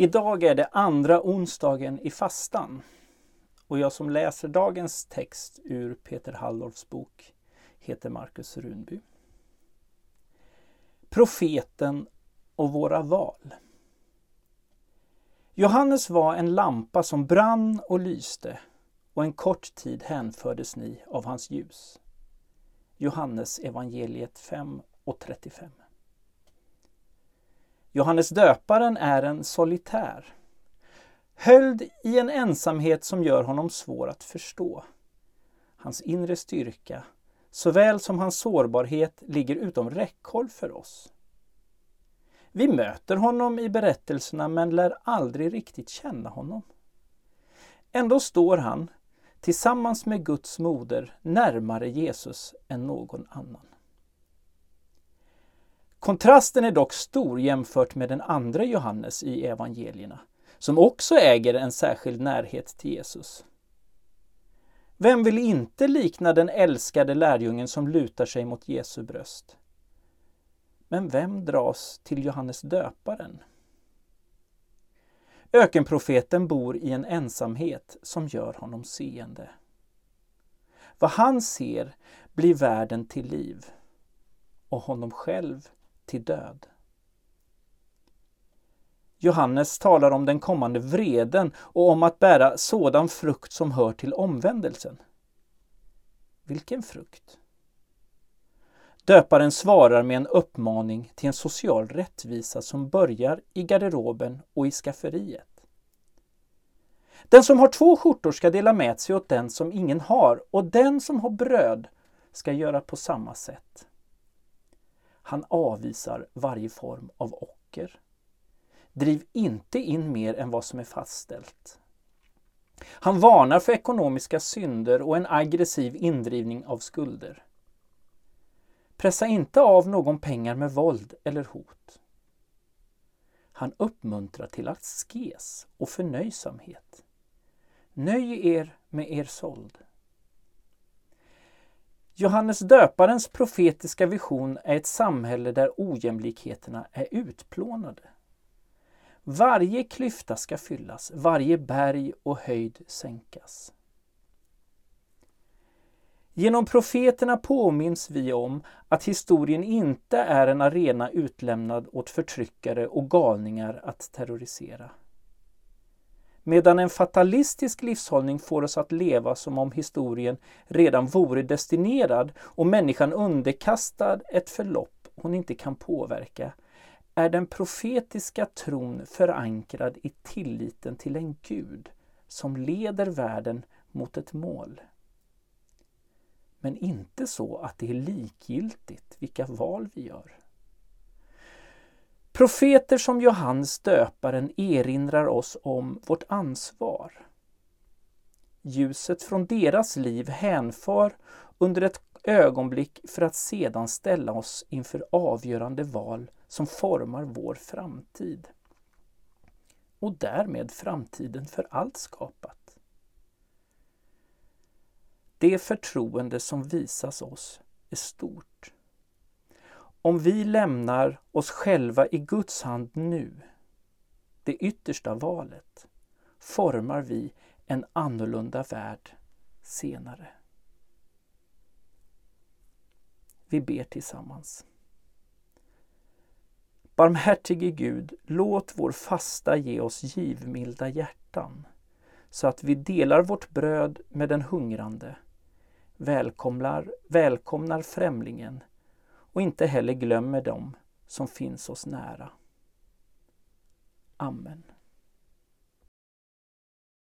Idag är det andra onsdagen i fastan och jag som läser dagens text ur Peter Halldorfs bok heter Markus Runby. Profeten och våra val. Johannes var en lampa som brann och lyste och en kort tid hänfördes ni av hans ljus. Johannes evangeliet 5 och 35. Johannes döparen är en solitär. Höljd i en ensamhet som gör honom svår att förstå. Hans inre styrka, såväl som hans sårbarhet, ligger utom räckhåll för oss. Vi möter honom i berättelserna men lär aldrig riktigt känna honom. Ändå står han, tillsammans med Guds moder, närmare Jesus än någon annan. Kontrasten är dock stor jämfört med den andra Johannes i evangelierna, som också äger en särskild närhet till Jesus. Vem vill inte likna den älskade lärjungen som lutar sig mot Jesu bröst? Men vem dras till Johannes döparen? Ökenprofeten bor i en ensamhet som gör honom seende. Vad han ser blir världen till liv och honom själv till död. Johannes talar om den kommande vreden och om att bära sådan frukt som hör till omvändelsen. Vilken frukt? Döparen svarar med en uppmaning till en social rättvisa som börjar i garderoben och i skafferiet. Den som har två skjortor ska dela med sig åt den som ingen har och den som har bröd ska göra på samma sätt. Han avvisar varje form av ocker. Driv inte in mer än vad som är fastställt. Han varnar för ekonomiska synder och en aggressiv indrivning av skulder. Pressa inte av någon pengar med våld eller hot. Han uppmuntrar till askes och förnöjsamhet. Nöj er med er såld. Johannes döparens profetiska vision är ett samhälle där ojämlikheterna är utplånade. Varje klyfta ska fyllas, varje berg och höjd sänkas. Genom profeterna påminns vi om att historien inte är en arena utlämnad åt förtryckare och galningar att terrorisera. Medan en fatalistisk livshållning får oss att leva som om historien redan vore destinerad och människan underkastad ett förlopp hon inte kan påverka, är den profetiska tron förankrad i tilliten till en Gud som leder världen mot ett mål. Men inte så att det är likgiltigt vilka val vi gör. Profeter som Johannes döparen erinrar oss om vårt ansvar. Ljuset från deras liv hänför under ett ögonblick för att sedan ställa oss inför avgörande val som formar vår framtid. Och därmed framtiden för allt skapat. Det förtroende som visas oss är stort. Om vi lämnar oss själva i Guds hand nu, det yttersta valet, formar vi en annorlunda värld senare. Vi ber tillsammans. Barmhärtige Gud, låt vår fasta ge oss givmilda hjärtan så att vi delar vårt bröd med den hungrande, välkomnar, välkomnar främlingen och inte heller glömmer dem som finns oss nära. Amen.